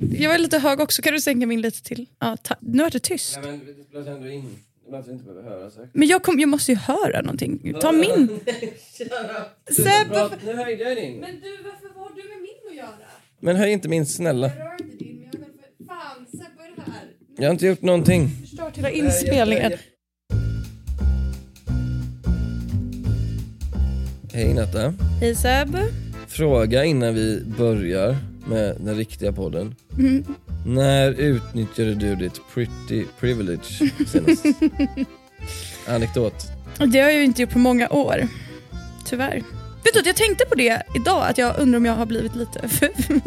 Jag var lite hög också, kan du sänka min lite till? Ja, ta- nu är det tyst. Ja, men det ändå in. Det inte behöver höra säkert. Men jag, kom, jag måste ju höra någonting. Ta min. Seb. Nu höjde jag din. Men du, varför vad har du med min att göra? Men höj inte min snälla. rör inte din, men jag. Fan, Seb, vad är det här? Jag har inte gjort någonting. Förstört hela inspelningen. Hej Natta. Hej Seb. Fråga innan vi börjar med den riktiga podden. Mm. När utnyttjade du ditt pretty privilege senast? Anekdot. Det har jag ju inte gjort på många år. Tyvärr. Vet du, att jag tänkte på det idag, att jag undrar om jag har blivit lite ful.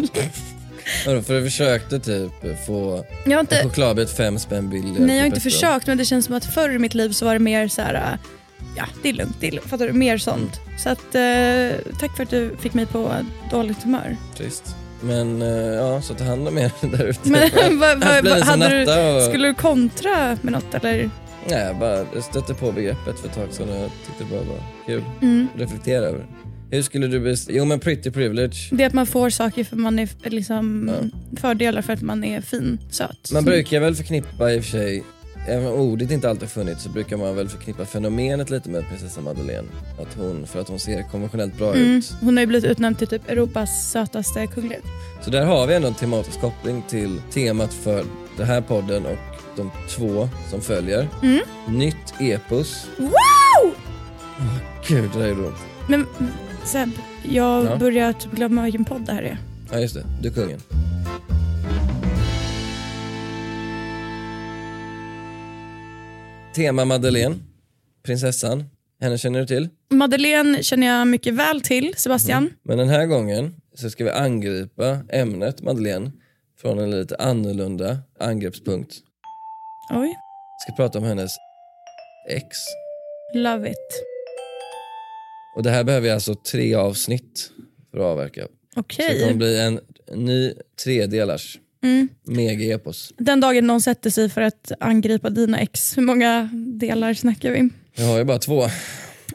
För du försökte typ få Jag har en inte, chokladbit fem spänn billigare nej, jag har på inte försökt, men det känns som att förr i mitt liv så var det mer så här. ja det är lugnt, det är lugnt. Fattar du? Mer sånt. Så att, eh, tack för att du fick mig på dåligt humör. Trist. Men eh, ja, så ta hand om er där ute. Men det vad, som hade du, och... skulle du kontra med något eller? Nej, jag bara jag stötte på begreppet för ett tag sedan och jag tyckte det bara var kul. Mm. Reflektera över. Hur skulle du best... Jo men pretty privilege. Det är att man får saker för man är liksom fördelar för att man är fin, söt. Man brukar väl förknippa i och för sig, även om ordet inte alltid funnits, så brukar man väl förknippa fenomenet lite med prinsessan Madeleine. Att hon, för att hon ser konventionellt bra Mm. ut. Hon har ju blivit utnämnd till typ Europas sötaste kunglighet. Så där har vi ändå en tematisk koppling till temat för den här podden och de två som följer. Mm. Nytt epos. Wow! Gud, det där gjorde ont. Men Seb, jag Ja. börjar typ glömma vilken podd det här är. Ja just det, du är kungen. Tema Madeleine, prinsessan. Henne känner du till? Madeleine känner jag mycket väl till, Sebastian. Men den här gången så ska vi angripa ämnet Madeleine från en lite annorlunda angreppspunkt. Oj, Vi ska prata om hennes ex. love it. Och det här behöver vi alltså tre avsnitt för att avverka. Så det Okej. kommer bli en ny tredelars Mm. mega-epos. Den dagen någon sätter sig för att angripa dina ex, hur många delar snackar vi? Jag har ju bara två.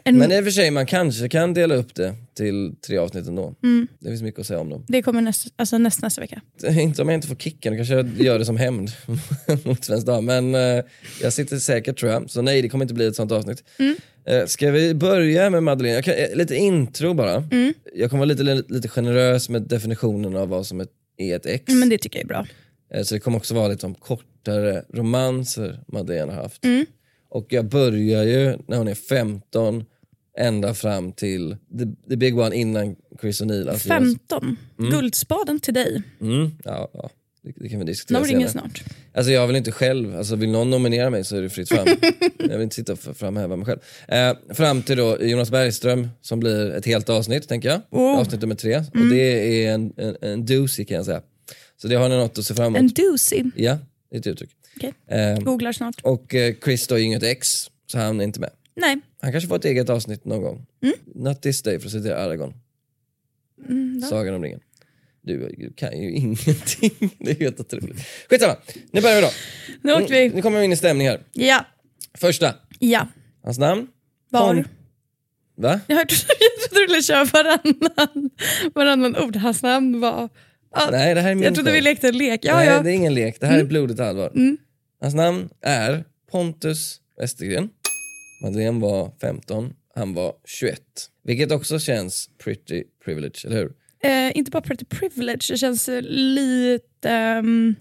En, Men i och för sig, man kanske kan dela upp det till tre avsnitt ändå. Mm. Det finns mycket att säga om dem. Det kommer nästa, alltså näst, nästa vecka. Inte om jag inte får kicken, då kanske jag gör det som hämnd mot Svensk Dam. Men eh, jag sitter säkert tror jag, så nej det kommer inte bli ett sånt avsnitt. Mm. Eh, ska vi börja med Madeleine? Kan, eh, lite intro bara. Mm. Jag kommer vara lite, lite generös med definitionen av vad som är är ett ex. Men det tycker jag är bra. Eh, Så det kommer också vara lite om kortare romanser Madeleine har haft. Mm. Och jag börjar ju när hon är 15 ända fram till the, the big one innan Chris O'Neill. Alltså jag- 15. Guldspaden till dig. Mm, ja, ja, det, det kan vi diskutera Någon ringer snart. Alltså jag vill inte själv, alltså vill någon nominera mig så är det fritt fram. jag vill inte sitta och framhäva mig själv. Eh, fram till då Jonas Bergström som blir ett helt avsnitt tänker jag. Oh. Avsnitt nummer tre. Och det är en, en, en doozy kan jag säga. Så det har ni något att se fram emot. En doozy. Ja, det är ett uttryck. Okej. Eh, Googlar snart. och eh, Chris då är inget ex, så han är inte med. Nej. Han kanske får ett eget avsnitt någon gång. Mm. Not this day för att citera Aragorn. Mm? Sagan om ringen. Du, kan ju ingenting. Det är helt otroligt. Skitsamma, nu börjar vi då. Nu åker vi. Nu kommer vi in i stämning här. Ja. Första, Ja. hans namn? Var? Va? Jag hörde jag trodde du ville köra varannan, varannan ord. Hans namn var... Ja, Nej, det här är min jag trodde vi lekte en lek. Ja, Nej, ja. det är ingen lek. Det här är blodigt allvar. Mm. Hans namn är Pontus Westergren. Madeleine var 15, han var 21. Vilket också känns pretty privilege, eller hur? Eh, inte bara pretty privilege, det känns eh, lite... Um,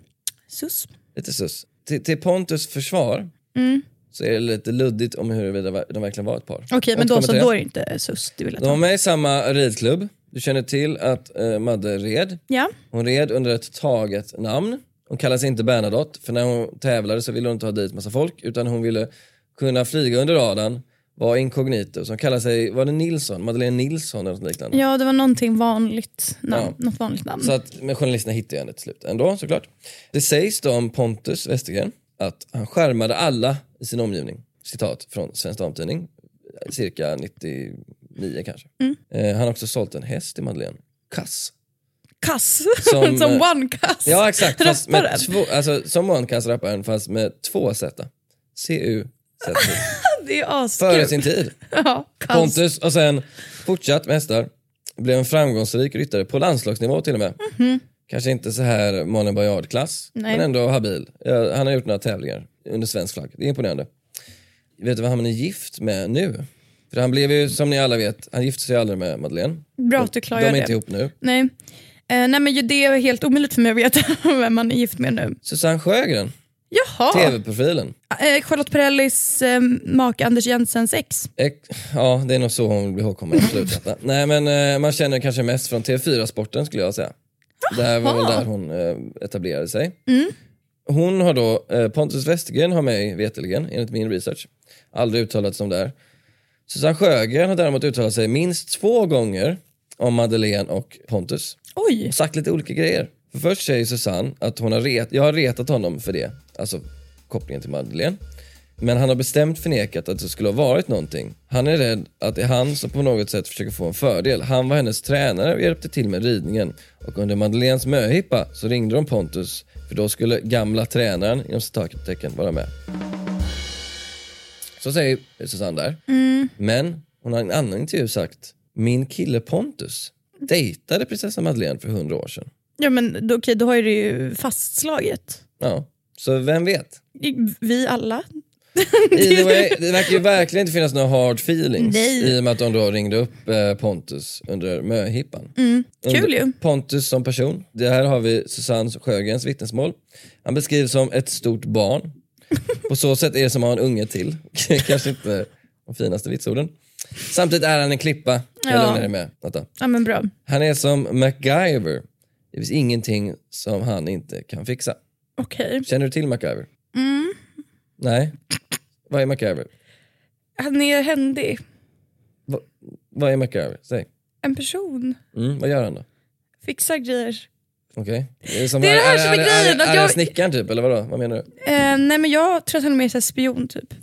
sus. Lite sus. Till, till Pontus försvar Mm. så är det lite luddigt om huruvida de verkligen var ett par. Okej, men då, så, då är det inte sus du vill De var med i samma ridklubb. Du känner till att uh, Madde red. Ja. Hon red under ett taget namn. Hon kallar sig inte Bernadotte, för när hon tävlade så ville hon inte ha dit massa folk, utan hon ville kunna flyga under radarn var inkognito som kallar sig, var det Nilsson? Madeleine Nilsson eller något liknande? Ja, det var någonting vanligt namn. Ja. Något vanligt namn. Så att, men journalisterna hittade ju henne till slut ändå såklart. Det sägs då om Pontus Westergren att han skärmade alla i sin omgivning. Citat från Svensk Damtidning, cirka 99 kanske. Eh, han har också sålt en häst till Madeleine. Kass. Kass, Som, som, eh, one kass. Ja exakt, fast med två, alltså, som One-Kass-rapparen fast med två Z. C-U Z. Det är Före askul. sin tid. Ja. Pontus och sen fortsatt med hästar. Blev en framgångsrik ryttare på landslagsnivå till och med. Kanske inte så här Malin Baryard-klass, men ändå habil. Han har gjort några tävlingar under svensk flagg. Det är imponerande. Vet du vad han är gift med nu? För han blev ju, som ni alla vet, han gifte sig aldrig med Madeleine. Bra att du De klargör är det. inte ihop nu. Nej. Eh, nej men det är helt omöjligt för mig att veta vem man är gift med nu. Susanne Sjögren, Jaha! TV-profilen. Eh, Charlotte Perrellis eh, make Anders Jensens ex. Ek- Ja, det är nog så hon blir ihågkommen. Absolut. Nej, men eh, man känner kanske mest från TV4-sporten skulle jag säga. Det här var väl där hon eh, etablerade sig. Hon har då, eh, Pontus Westergren har mig veterligen, enligt min research, aldrig uttalat sig om det här. Susanne Sjögren har däremot uttalat sig minst två gånger om Madeleine och Pontus. Oj! Och sagt lite olika grejer. För först säger Susanne att hon har ret, jag har retat honom för det, alltså kopplingen till Madeleine. Men han har bestämt förnekat att det skulle ha varit någonting. Han är rädd att det är han som på något sätt försöker få en fördel. Han var hennes tränare och hjälpte till med ridningen. Och under Madeleines möhippa så ringde de Pontus för då skulle gamla tränaren inom citattecken vara med. Så säger Susanne där. Men hon har i en annan intervju sagt min kille Pontus dejtade prinsessa Madeleine för hundra år sedan. Ja men okej, då har ju det ju fastslaget. Ja, så vem vet? Vi alla. Way, det verkar ju verkligen inte finnas några hard feelings Nej. i och med att de då ringde upp eh, Pontus under möhippan. Mm. Kul ju. Pontus som person, det här har vi Susanne Sjögrens vittnesmål. Han beskrivs som ett stort barn. På så sätt är det som att ha en unge till. Kanske inte de finaste vitsorden. Samtidigt är han en klippa. Jag Ja. lugnar dig med. Vänta. Ja men bra. Han är som MacGyver. Det finns ingenting som han inte kan fixa. Okej. Känner du till MacGyver? Mm. Nej. Vad är MacGyver? Han är händig. Va, vad är MacGyver? Säg. En person. Mm, vad gör han då? Fixar grejer. Okej. Det som, Det är det här som är grejen, Är, är, är, jag- snickaren typ, eller vadå? Vad menar du? Eh, nej men jag tror att han är mer spion typ.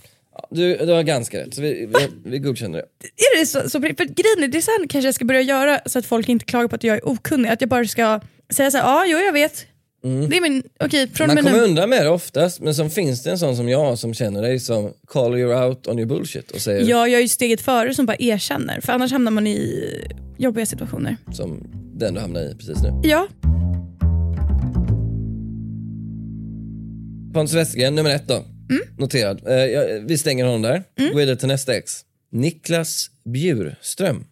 Du, du har ganska rätt, så vi, vi, vi godkänner det. Är det så? så för grejen är, det är så här kanske jag ska börja göra så att folk inte klagar på att jag är okunnig. Att jag bara ska säga så här, ja jo jag vet. Det är min, okej från Mm. Man kommer undan med det oftast, men så finns det en sån som jag som känner dig som call you out on your bullshit och säger Ja, jag är ju steget före som bara erkänner. För annars hamnar man i jobbiga situationer. som den du hamnar i precis nu. Ja, Pontus Westergren, nummer ett då. Mm. Noterad. Eh, vi stänger honom där. Går vidare till nästa ex. Niklas Bjurström.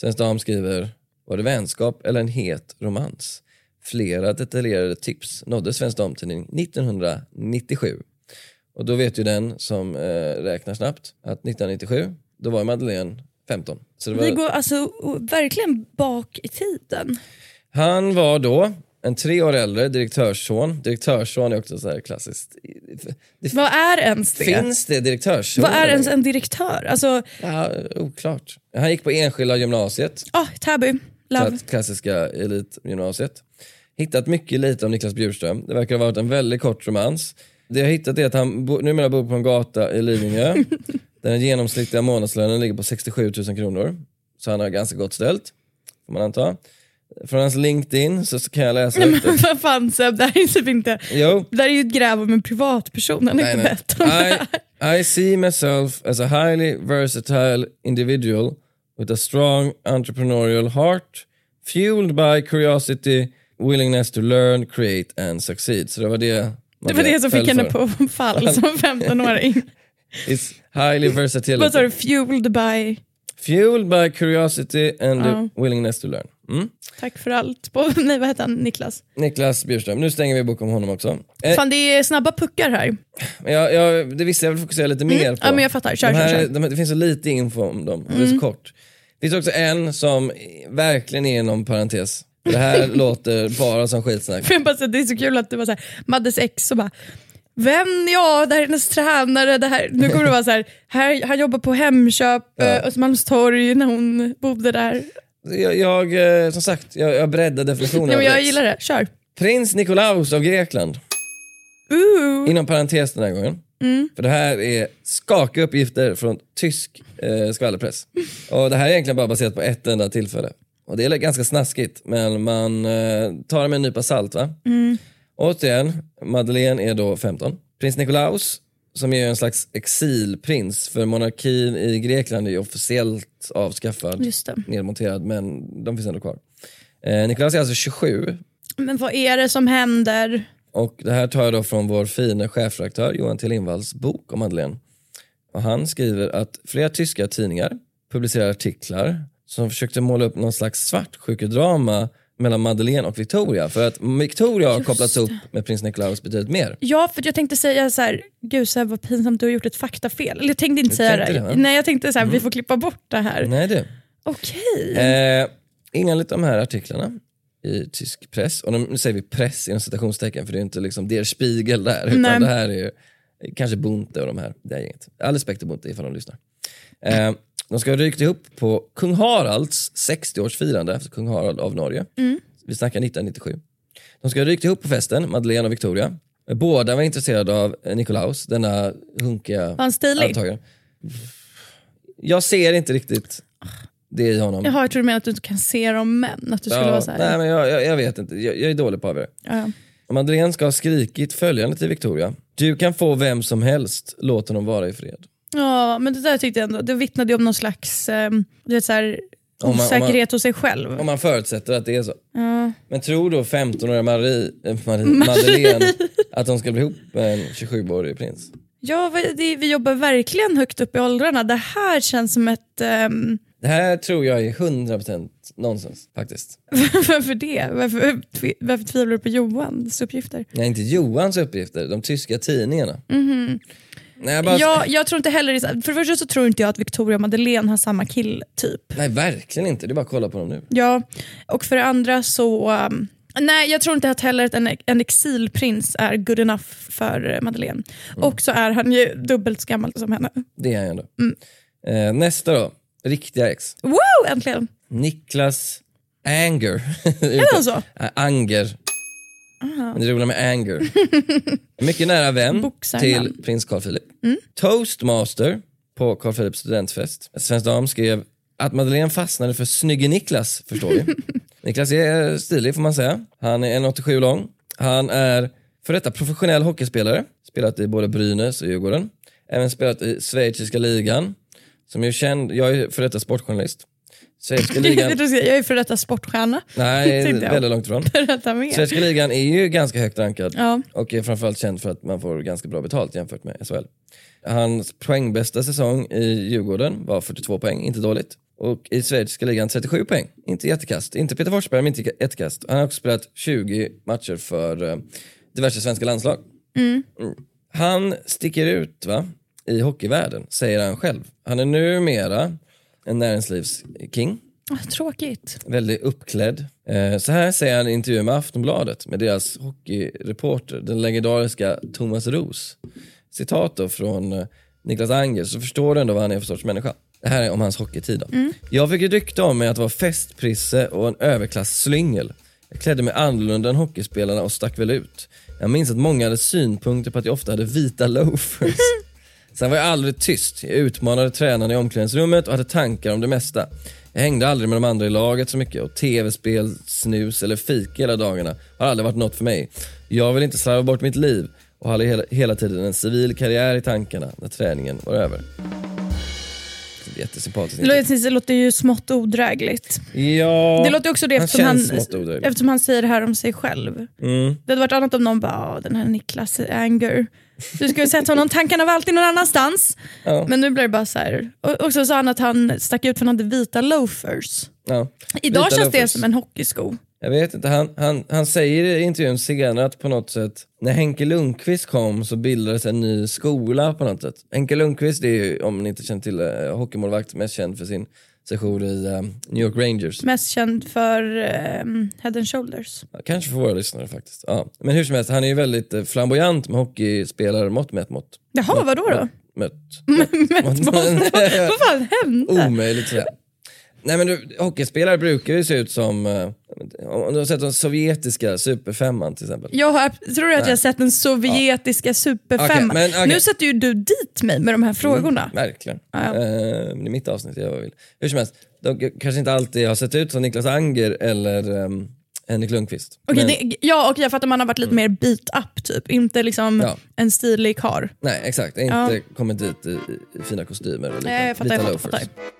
Svensk Dam skriver, var det vänskap eller en het romans? Flera detaljerade tips nådde Svensk Damtidning 1997. Och då vet ju den som eh, räknar snabbt att 1997, då var Madeleine 15. Så det var, vi går alltså verkligen bak i tiden. Han var då en tre år äldre direktörsson. Direktörsson är också så här klassiskt. Det Vad är ens det? Finns det direktörsson? Vad är ens en direktör? Alltså, Ja, oklart. Han gick på enskilda gymnasiet, ah, Täby, love. klass- klassiska elitgymnasiet. Hittat mycket lite om Niklas Bjurström. Det verkar ha varit en väldigt kort romans. Det jag hittat är att han bo, numera bor på en gata i Lidingö. där den genomsnittliga månadslönen ligger på 67 000 kronor. Så han har ganska gott ställt, får man anta. Från hans LinkedIn så kan jag läsa Nej, men vad fan Seb, det här är typ inte... Jo, Det här är ju ett gräv om en privatperson. Han har inte bett om det här. I, I see myself as a highly versatile individual with a strong entrepreneurial heart fueled by curiosity, willingness to learn, create and succeed. Så det var det Det var det som fick henne på fall som 15-åring. It's highly Vad sa du? Fueled by... Fueled by curiosity and Ja. willingness to learn. Mm. Tack för allt. På, nej, vad heter han? Niklas? Niklas Bjurström, nu stänger vi bok om honom också. Eh, Fan, det är snabba puckar här. jag, jag, det visste jag vill fokusera lite mer på. Mm. Ja, men jag fattar. Kör, de här, kör, Mm. kör. De, det finns så lite info om dem, och det är så kort. Det finns också en som verkligen är inom parentes. Det här låter bara som skitsnack. För jag bara, så, det är så kul att det var så här, Maddes ex och bara Vem? Ja, det här är hennes tränare. Det här. Nu kommer det vara så här, här han jobbar på Hemköp, Ja. Östermalmstorg när hon bodde där. Jag, jag eh, som sagt, jag, jag breddar definitionen. Av men jag gillar det, kör. Prins Nikolaus av Grekland. Ooh. Inom parentes den här gången. Mm. För det här är skakiga uppgifter från tysk eh, skvallerpress. Och det här är egentligen bara baserat på ett enda tillfälle. Och det är ganska snaskigt, men man eh, tar det med en nypa salt. va? Mm. Återigen, Madeleine är då 15. Prins Nikolaus, som är en slags exilprins, för monarkin i Grekland är officiellt avskaffad, nedmonterad, men de finns ändå kvar. Eh, Nikolaus är alltså 27 Men vad är det som händer? Och det här tar jag då från vår fina chefredaktör Johan T Lindvalls bok om Madeleine. Och han skriver att flera tyska tidningar publicerar artiklar som försökte måla upp någon slags svartsjukedrama mellan Madeleine och Victoria. För att Victoria har Just kopplats upp med prins Nikolaus betydligt mer. Ja, för jag tänkte säga så här, gud så här, vad pinsamt du har gjort ett faktafel. Eller jag tänkte inte Du säga tänkte det. det? Mm. Nej, jag tänkte så här, vi får klippa bort det här. Nej du. Okej. Eh, enligt de här artiklarna i tysk press, och nu säger vi press inom citationstecken för det är inte liksom Der Spiegel där, utan Nej. det här är ju kanske Bunte och de här, det är inget. All respekt till Bunte ifall de lyssnar. Eh, de ska ha rykt ihop på kung Haralds 60-årsfirande efter kung Harald av Norge. Vi snackar 1997. De ska ha rykt ihop på festen, Madeleine och Victoria. Båda var intresserade av eh, Nikolaus, denna hunkiga Var han stilig? Jag ser inte riktigt det i honom. Jaha, jag tror du menar att du inte kan se dem män. Att du skulle vara så här. Nej, men jag, jag, jag vet inte, jag, jag är dålig på att avgöra. Ja. Madeleine ska ha skrikit följande till Victoria. Du kan få vem som helst, låt honom vara i fred. ja, men det där tyckte jag ändå, det vittnade ju om någon slags du vet, så här, Om man- om man- osäkerhet hos sig själv. Om man förutsätter att det är så. Ja. Men tror då 15-åriga Marie, äh, Marie, Madeleine att de ska bli ihop med en 27-årig prins? Ja, det, vi jobbar verkligen högt upp i åldrarna. Det här känns som ett... ehm, Det här tror jag är 100% nonsens faktiskt. varför det? Varför, varför tvivlar du på Johans uppgifter? Nej, inte Johans uppgifter, de tyska tidningarna. Nej, jag bara, Jag, jag tror inte heller... För det första så tror inte jag att Victoria och Madeleine har samma killtyp. Nej, verkligen inte. Det är bara att kolla på dem nu. Ja, och för det andra så... um, nej, jag tror inte att heller att en, en exilprins är good enough för eh, Madeleine. Mm. Och så är han ju dubbelt så gammal som henne. Det är han ju ändå. Mm. Eh, nästa då, riktiga ex. Wow, äntligen! Niklas Anger. Är det så? Äh, Anger. Men det roliga med Anger. Mycket nära vän Boxarnamn. till prins Carl Philip. Toastmaster på Carl Philips studentfest. Svensk Dam skrev att Madeleine fastnade för snygge Niklas, förstår vi. Niklas är stilig får man säga. Han är 1,87 lång. Han är för detta professionell hockeyspelare. Spelat i både Brynäs och Djurgården. Även spelat i schweiziska ligan. Som är känd, jag är för detta sportjournalist. Schweiziska ligan, jag är för detta sportstjärna. nej väldigt långt ifrån. Svenska ligan är ju ganska högt rankad Ja. och är framförallt känd för att man får ganska bra betalt jämfört med SHL. Hans poängbästa säsong i Djurgården var 42 poäng, inte dåligt. Och i schweiziska ligan 37 poäng, inte jättekast. Inte Peter Forsberg, men inte jättekast. Han har också spelat 20 matcher för eh, diverse svenska landslag. Mm. Han sticker ut va? I hockeyvärlden, säger han själv. Han är numera en näringslivsking Ah, Tråkigt. väldigt uppklädd. Eh, så här säger han i intervju med Aftonbladet med deras hockeyreporter, den legendariska Thomas Roos. Citat då från eh, Niklas Anger, så förstår du ändå vad han är för sorts människa. Det här är om hans hockeytid då. Jag fick rykte om mig att vara festprisse och en överklass-slyngel. Jag klädde mig annorlunda än hockeyspelarna och stack väl ut. Jag minns att många hade synpunkter på att jag ofta hade vita loafers. Sen var jag aldrig tyst. Jag utmanade tränaren i omklädningsrummet och hade tankar om det mesta. Jag hängde aldrig med de andra i laget så mycket och tv-spel, snus eller fika hela dagarna har aldrig varit något för mig. Jag vill inte slarva bort mitt liv och hade hela, hela tiden en civil karriär i tankarna när träningen var över. Jättesympatiskt. Det låter, ju smått odrägligt. Ja, Det låter också det han eftersom han, odräglig. eftersom han säger det här om sig själv. Mm. Det hade varit annat om någon bara, "Åh, den här Niklas Anger. Du skulle sätta honom, tankarna var alltid någon annanstans. Ja. Men nu blir det bara så här. Och, och så sa han att han stack ut för han hade vita loafers. Ja. Idag Vita känns det loafers. som en hockeysko. Jag vet inte, han, han, han säger i intervjun senare att på något sätt, när Henke Lundqvist kom så bildades en ny skola på något sätt. Henke Lundqvist är ju, om ni inte känner till, eh, hockeymålvakt mest känd för sin sejour i eh, New York Rangers. Mest känd för um, Head and Shoulders. Kanske för våra lyssnare faktiskt. Ja. Men hur som helst, han är ju väldigt eh, flamboyant med hockeyspelarmått mätt mått. Jaha, vadå då? Mött. Mått. Vad fan hände? Omöjligt att säga. Nej men du, hockeyspelare brukar ju se ut som, eh, om du har sett den sovjetiska superfemman till exempel. Jag har, tror du att jag har sett den sovjetiska superfemman? Okej, men okej. Nu sätter ju du dit mig med de här frågorna. Verkligen. Ja, ja. Eh, det är mitt avsnitt, jag vill. Hur som helst, de kanske inte alltid har sett ut som Niklas Anger eller um, Henrik Lundqvist. Okej, Men- det, ja, och jag fattar man har varit lite mer beat up typ, inte liksom Ja. en stilig kar. Nej exakt, jag inte kommit dit i, i fina kostymer och Nej, jag fattar, vita jag loafers. fattar, fattar.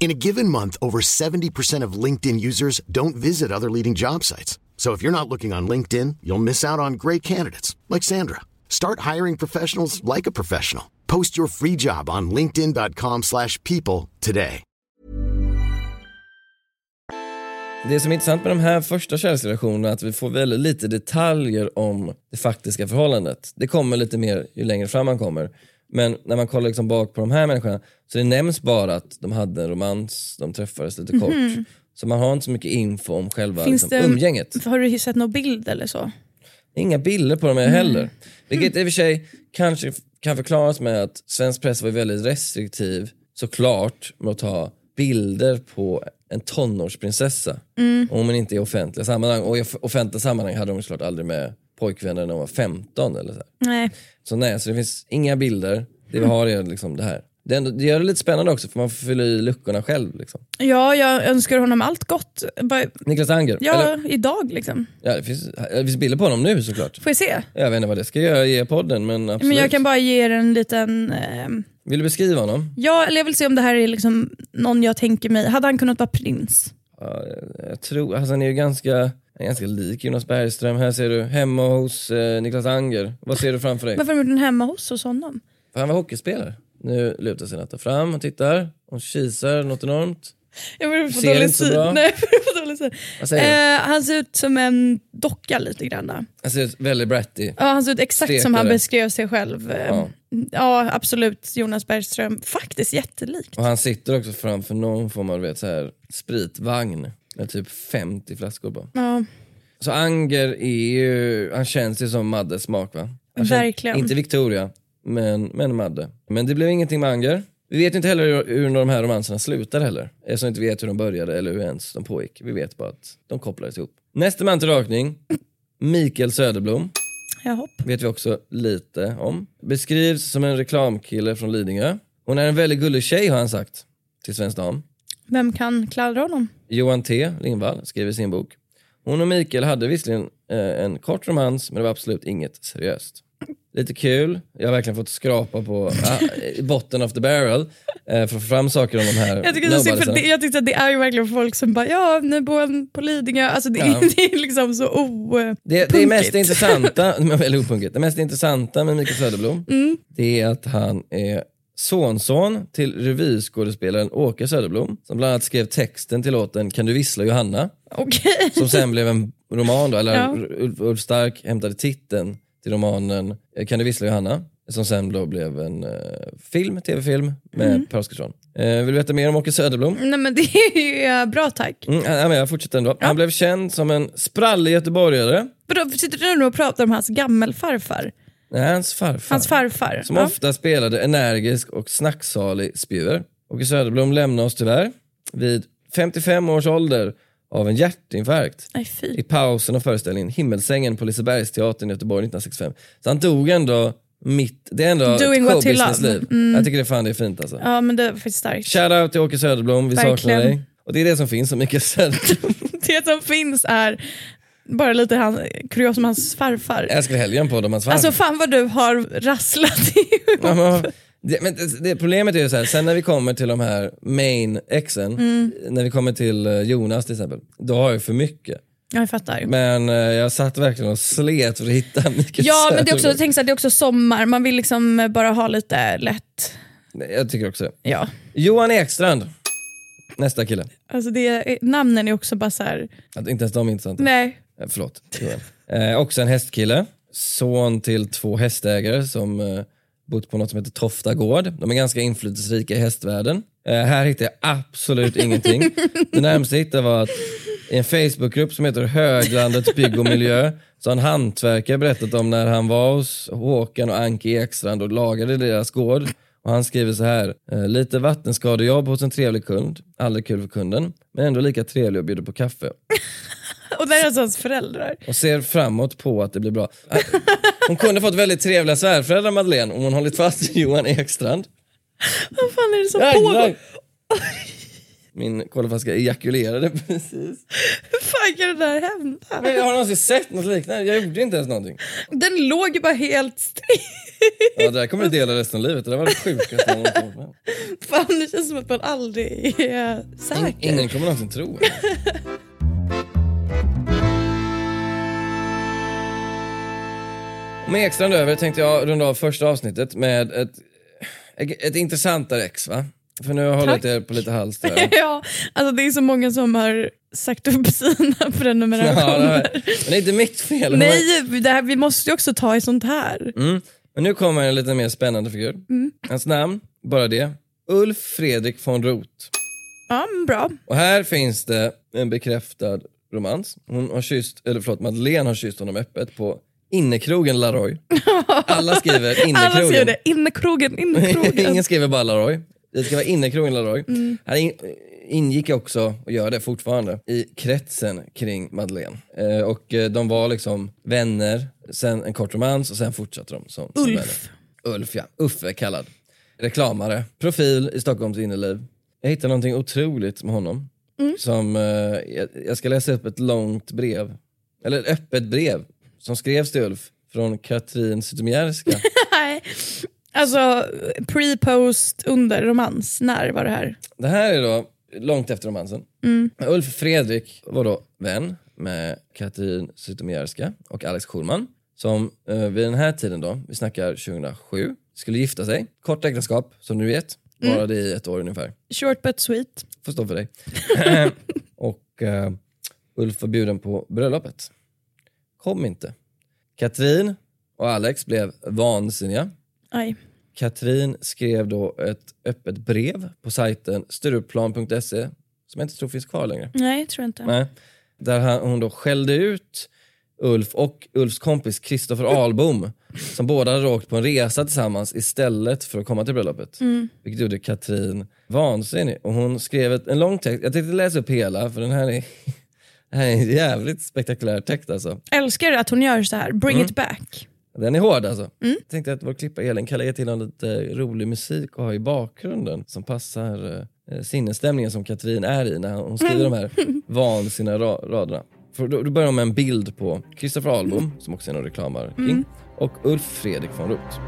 In a given month, over 70% of LinkedIn users don't visit other leading job sites. So if you're not looking on LinkedIn, you'll miss out on great candidates like Sandra. Start hiring professionals like a professional. Post your free job on linkedin.com/people people today. Det som är intressant med de här första kärleksrelationerna är att vi får väldigt lite detaljer om det faktiska förhållandet. Det kommer lite mer ju längre fram man kommer. Men när man kollar liksom bak på de här människorna så det nämns bara att de hade en romans, de träffades lite kort. Så man har inte så mycket info om själva Finns liksom, det- umgänget. Har du sett någon bild eller så? Inga bilder på dem heller. Vilket i och för sig kanske kan förklaras med att svensk press var väldigt restriktiv såklart med att ta bilder på en tonårsprinsessa. Om hon inte är i offentliga sammanhang. Och i off- offentliga sammanhang hade de såklart aldrig med pojkvänner när de var 15 eller så. Nej. Så nej, så det finns inga bilder. Det vi har är liksom det här. Det, är ändå, det gör det lite spännande också för man får fylla i luckorna själv. Liksom. Ja, jag önskar honom allt gott. Bara, Niklas Anger. ja, Eller, idag liksom. ja, det, finns, det finns bilder på honom nu såklart. Får jag se? Jag vet inte vad det ska göra ge podden men absolut. Men jag kan bara ge er en liten... ehm, Vill du beskriva honom? ja, eller jag vill se om det här är liksom någon jag tänker mig. Hade han kunnat vara prins? Ja, jag- jag tror, alltså han är ju ganska, är ganska lik Jonas Bergström. Här ser du hemma hos eh, Niklas Anger. Vad ser du framför dig? Varför har de gjort den hemma hos hos honom? För han var hockeyspelare. Nu lutar sig Natta fram och tittar. Hon kisar något enormt. Jag börjar få dålig syn. Nej, jag dålig syn. Du? Eh, han ser ut som en docka lite grann. Han ser ut väldigt bratty. Ja, han ser ut exakt som han Stekare. beskrev sig själv. Ja. ja. absolut. Jonas Bergström. Faktiskt jättelikt. Och han sitter också framför någon form av vet, så här, spritvagn med typ 50 flaskor på. Ja. Så Anger är ju, han känns ju som Maddes smak va? Han känns- Verkligen. Inte Victoria, men, men Madde. Men det blev ingenting med Anger. Vi vet inte heller hur, hur de här romanserna slutar heller. Eftersom vi inte vet hur de började eller hur ens de pågick. Vi vet bara att de kopplades ihop. Nästa man till rakning, Mikael Söderblom. Jag hopp. Vet vi också lite om. Beskrivs som en reklamkille från Lidingö. Hon är en väldigt gullig tjej har han sagt till Svensk Dam. Vem kan kladda honom? Johan T Lindvall skriver i sin bok. Hon och Mikael hade visserligen eh, en kort romans men det var absolut inget seriöst. Lite kul, jag har verkligen fått skrapa på ah, botten of the barrel eh, för att få fram saker om de här Jag tycker, det så- för det, jag tyckte att det är ju verkligen folk som bara ja, nu bor han på Lidingö. Alltså det, Ja. det är liksom så o... Det, det är mest intressanta, opunkigt. Det mest intressanta med Mikael Söderblom, Mm. det är att han är sonson till revyskådespelaren Åke Söderblom, som bland annat skrev texten till låten Kan du vissla Johanna? Okej. Som sen blev en roman då, eller Ja. Ulf, Stark hämtade titeln till romanen eh, Kan du vissla Johanna? Som sen då blev en uh, film, tv-film med Mm. Per Oscarsson. Eh, vill du veta mer om Åke Söderblom? Nej men det är ju bra tack. Mm, ja, men jag fortsätter ändå. Han blev känd som en sprallig göteborgare. Vadå, sitter du nu och pratar om hans gammelfarfar? Nej, hans farfar. Hans farfar? Som ja. ofta spelade energisk och snacksalig spjuver. Åke Söderblom lämnade oss tyvärr vid 55 års ålder av en hjärtinfarkt fy. i pausen av föreställningen Himmelsängen på Lisebergsteatern i Göteborg 1965. Så han dog ändå mitt, det är ändå Doing ett showbusiness-liv. loved. Jag tycker det fan det är fint alltså. Ja men det var faktiskt starkt. Shoutout till Åke Söderblom, vi saknar Verkligen. dig. Och det är det som finns om Mikael Söderblom. Det som finns är bara lite han, kurios om hans farfar. Älskar helgen på dem, hans farfar. Alltså fan vad du har rasslat ihop. Ja, men, det, men det, det, problemet är ju så här, sen när vi kommer till de här main exen, Mm. när vi kommer till eh, Jonas till exempel, då har jag för mycket. Jag fattar. Men eh, jag satt verkligen och slet för att hitta Mikael Ja men det är också, tänk så här, det är också sommar, man vill liksom bara ha lite lätt. Nej, Jag tycker också det. Ja. Johan Ekstrand, nästa kille. Alltså det, namnen är också bara så här. Att inte ens de är intressanta. nej. Eh, Förlåt. Eh, också en hästkille. Son till två hästägare som eh, bott på något som heter Tofta gård. De är ganska inflytelserika i hästvärlden. Eh, här hittade jag absolut ingenting. Det närmaste jag hittade var att i en Facebookgrupp som heter Höglandets bygg och miljö så har en hantverkare berättat om när han var hos Håkan och Anki Ekstrand och lagade deras gård. Och han skriver så här, eh, lite vattenskadejobb hos en trevlig kund, aldrig kul för kunden, men ändå lika trevlig och bjuder på kaffe Och där är alltså hans föräldrar. och ser framåt på att det blir bra. Äh, Hon kunde fått väldigt trevliga svärföräldrar Madeleine om hon hållit fast Johan Ekstrand. Vad fan är det som pågår? Min kolaflaska ejakulerade precis. Hur fan kan det där hända? Men jag har någonsin sett något liknande? Jag gjorde inte ens någonting. Den låg ju bara helt still. Ja, det här kommer du dela resten av livet. Det där var det sjukaste om. Fan det känns som att man aldrig är säker. In- Ingen kommer någonsin tro det. Med Ekstrand över tänkte jag runda av första avsnittet med ett, ett, ett intressantare ex va? För nu har jag hållit er på lite hals där. ja, alltså det är så många som har sagt upp sina Ja, det prenumerationer. har- men det är inte mitt fel. Nej, det här, vi måste ju också ta i sånt här. Mm. Men nu kommer en lite mer spännande figur. Hans namn, bara det. Ulf Fredrik von Roth. Ja, bra. Och här finns det en bekräftad romans. Hon har kysst, eller förlåt, Madeleine har kysst honom öppet på innekrogen Laroy. Alla skriver Alla innekrogen. säger det. Innekrogen, innekrogen. Ingen skriver bara Laroy. Det ska vara innekrogen Laroy. Han in, ingick också, och gör det fortfarande, i kretsen kring Madeleine. Eh, och eh, de var liksom vänner, sen en kort romans och sen fortsatte de som, som Ulf. vänner. Ulf ja, Uffe kallad. Reklamare, profil i Stockholms innerliv. Jag hittade någonting otroligt med honom. Som, eh, jag, jag ska läsa upp ett långt brev, eller ett öppet brev som skrevs till Ulf från Katrin Zytomierska. Nej. Alltså pre, post, under romans. När var det här? Det här är då långt efter romansen. Ulf Fredrik var då vän med Katrin Zytomierska och Alex Schulman som eh, vid den här tiden då, vi snackar 2007, skulle gifta sig. Kort äktenskap som du vet, varade i ett år ungefär. Short but sweet. Får stå för dig. och eh, Ulf var bjuden på bröllopet. Kom inte. Katrin och Alex blev vansinniga. Aj. Katrin skrev då ett öppet brev på sajten stureplan.se som jag inte tror finns kvar längre. Nej, tror jag inte. Nej. Där hon då skällde ut Ulf och Ulfs kompis Kristoffer Ahlbom som båda hade åkt på en resa tillsammans istället för att komma till bröllopet. Vilket gjorde Katrin vansinnig. Och hon skrev ett, en lång text, jag tänkte läsa upp hela för den här är, det här är en jävligt spektakulär text alltså. Älskar att hon gör så här. Bring Mm. it back. Den är hård alltså. Jag tänkte att vår klippa Elin kan lägga till någon lite rolig musik och ha i bakgrunden som passar eh, sinnesstämningen som Katrin är i när hon skriver de här vansinniga ra- raderna. För då, då börjar hon med en bild på Kristoffer Ahlbom, som också är någon reklamare kring, och Ulf Fredrik von Roth.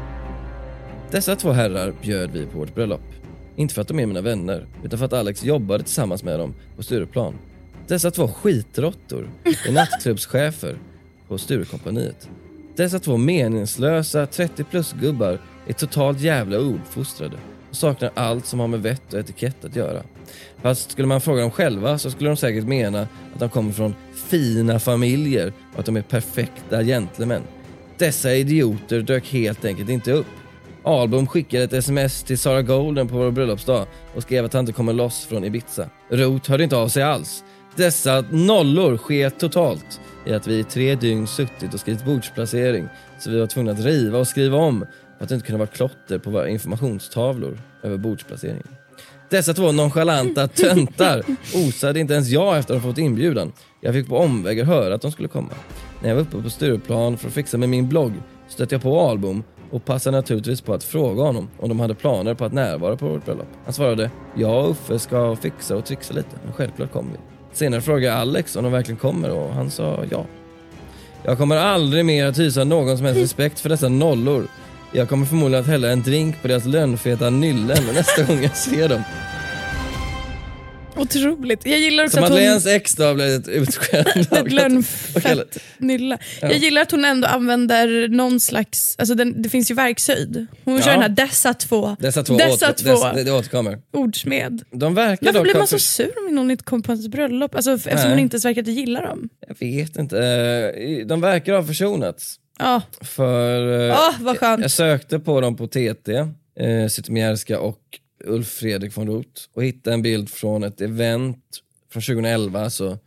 Dessa två herrar bjöd vi på vårt bröllop. Inte för att de är mina vänner, utan för att Alex jobbade tillsammans med dem på Stureplan. Dessa två skitråttor är nattklubbschefer på Sturecompagniet. Dessa två meningslösa 30 plus gubbar är totalt jävla ouppfostrade och saknar allt som har med vett och etikett att göra. Fast skulle man fråga dem själva så skulle de säkert mena att de kommer från fina familjer och att de är perfekta gentlemän. Dessa idioter dök helt enkelt inte upp. Album skickade ett sms till Sara Golden på vår bröllopsdag och skrev att han inte kommer loss från Ibiza. Roth hörde inte av sig alls. Dessa nollor sket totalt i att vi i tre dygn suttit och skrivit bordsplacering så vi var tvungna att riva och skriva om för att det inte kunde vara klotter på våra informationstavlor över bordsplaceringen. Dessa två nonchalanta töntar osade inte ens jag efter att ha fått inbjudan. Jag fick på omvägar höra att de skulle komma. När jag var uppe på Stureplan för att fixa med min blogg stötte jag på Album och passade naturligtvis på att fråga honom om de hade planer på att närvara på vårt bröllop. Han svarade “Jag och Uffe ska fixa och trixa lite, men självklart kommer vi”. Senare frågade Alex om de verkligen kommer och han sa ja. Jag kommer aldrig mer att hysa någon som helst respekt för dessa nollor. Jag kommer förmodligen att hälla en drink på deras lönnfeta nyllen nästa gång jag ser dem. Otroligt. Jag gillar också Så att hon... Madeleines ex då har blivit utskälld. Ett lönnfett nylla. Ja. Jag gillar att hon ändå använder någon slags, alltså den, det finns ju verkshöjd. Hon kör Ja. den här dessa två, Dessa två, dessa åter, två dess, det, det återkommer. ordsmed. De verkar Varför blir man så sur om någon inte kommer på ens bröllop? Alltså, eftersom Nej. hon inte ens verkar att gilla dem. Jag vet inte. Eh, De verkar ha försonats. Ja, För Åh, vad skönt. jag sökte på dem på TT, eh, Zytomierska och Ulf Fredrik von Roth och hittade en bild från ett event från 2011, alltså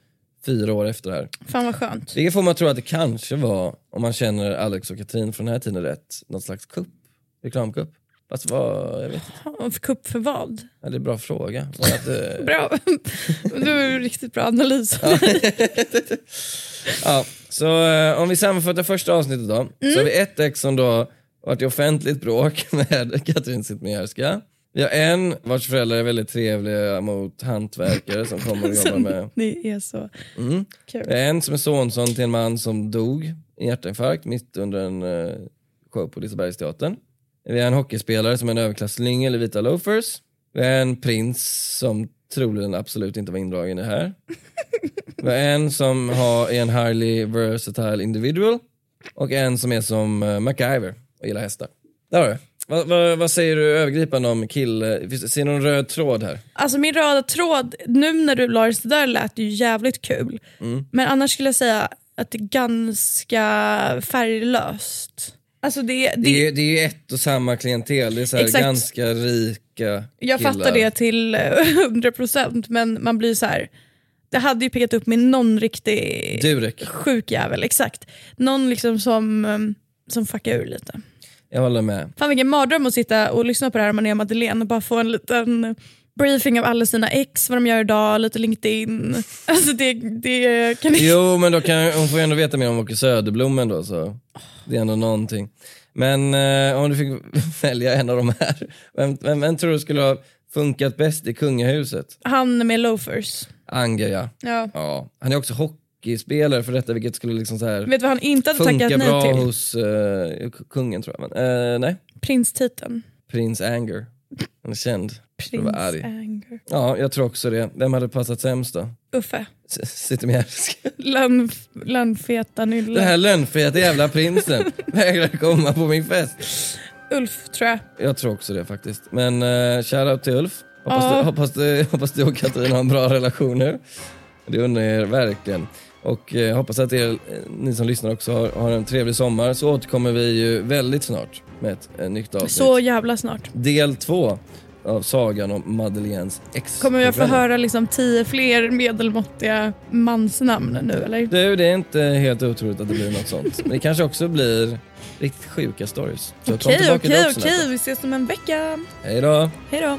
fyra år efter det här. fan vad skönt. Vilket får man tro att det kanske var, om man känner Alex och Katrin från den här tiden rätt, något slags kupp, reklamkupp. Fast vad, jag vet inte, Kupp för vad? ja, det är en bra fråga. Var det att, eh, Bra. Du har ju riktigt bra analys. Ja, så eh, om vi sammanfattar första avsnittet då. Så har vi ett ex som då varit i offentligt bråk med Katrin Zytomierska. Vi har en vars föräldrar är väldigt trevliga mot hantverkare som kommer och jobbar med. Ni är så Mm. kul. Vi har en som är sonson till en man som dog i hjärtinfarkt mitt under en eh, show på Lisebergsteatern. Vi har en hockeyspelare som är en överklasslyngel i vita loafers. Vi har en prins som troligen absolut inte var indragen i det här. Vi har en som har, är en highly versatile individual och en som är som uh, MacGyver och gillar hästar. Där har du. Vad, vad, vad säger du övergripande om kill... eh, Ser du någon röd tråd här? Alltså min röda tråd, nu när du la det så där lät ju jävligt kul. Mm. Men annars skulle jag säga att det är ganska färglöst. Alltså det, det, Det är, det är ju ett och samma klientel, det är så ganska rika jag killar. fattar det till eh, 100% men man blir så här. Det hade ju pickat upp med någon riktig Durek. sjuk jävel, exakt. Någon liksom som, eh, som fuckar ur lite. Jag håller med. Fan vilken mardröm att sitta och lyssna på det här om man är Madeleine och bara få en liten briefing av alla sina ex, vad de gör idag, lite LinkedIn. Alltså det, det kan inte... Jo men då kan, hon får ju ändå veta mer om Åke Söderblom ändå så det är ändå någonting. Men eh, om du fick välja en av de här, vem, vem, vem tror du skulle ha funkat bäst i kungahuset? Han med loafers. Anger ja. Ja. ja. Han är också hockeyspelare för detta vilket skulle liksom så här Vet du vad han inte hade funka tackat bra nej till? hos eh, kungen tror jag. Men, eh, nej, Prinstiteln. prins Anger. Han är känd. för att vara arg. Anger. Ja, jag tror också det. Vem hade passat sämst då? Uffe. Zytomierska. Lönn, lönnfeta nylle. Den här lönnfeta jävla prinsen vägrar komma på min fest. Ulf tror jag. Jag tror också det faktiskt. Men uh, shoutout till Ulf. Hoppas, Ja. du, hoppas, du, hoppas du och Katrin har en bra relation nu. Det undrar jag er verkligen. Och eh, hoppas att er, eh, ni som lyssnar också har, har en trevlig sommar. Så återkommer vi ju väldigt snart med ett eh, nytt avsnitt. Så jävla snart. Del två av sagan om Madeleines ex. Kommer jag få höra liksom tio fler medelmåttiga mansnamn nu eller? Du, det är inte helt otroligt att det blir något sånt. Men det kanske också blir riktigt sjuka stories. Okej, okej, okej. Vi ses om en vecka. Hej då! Hej då.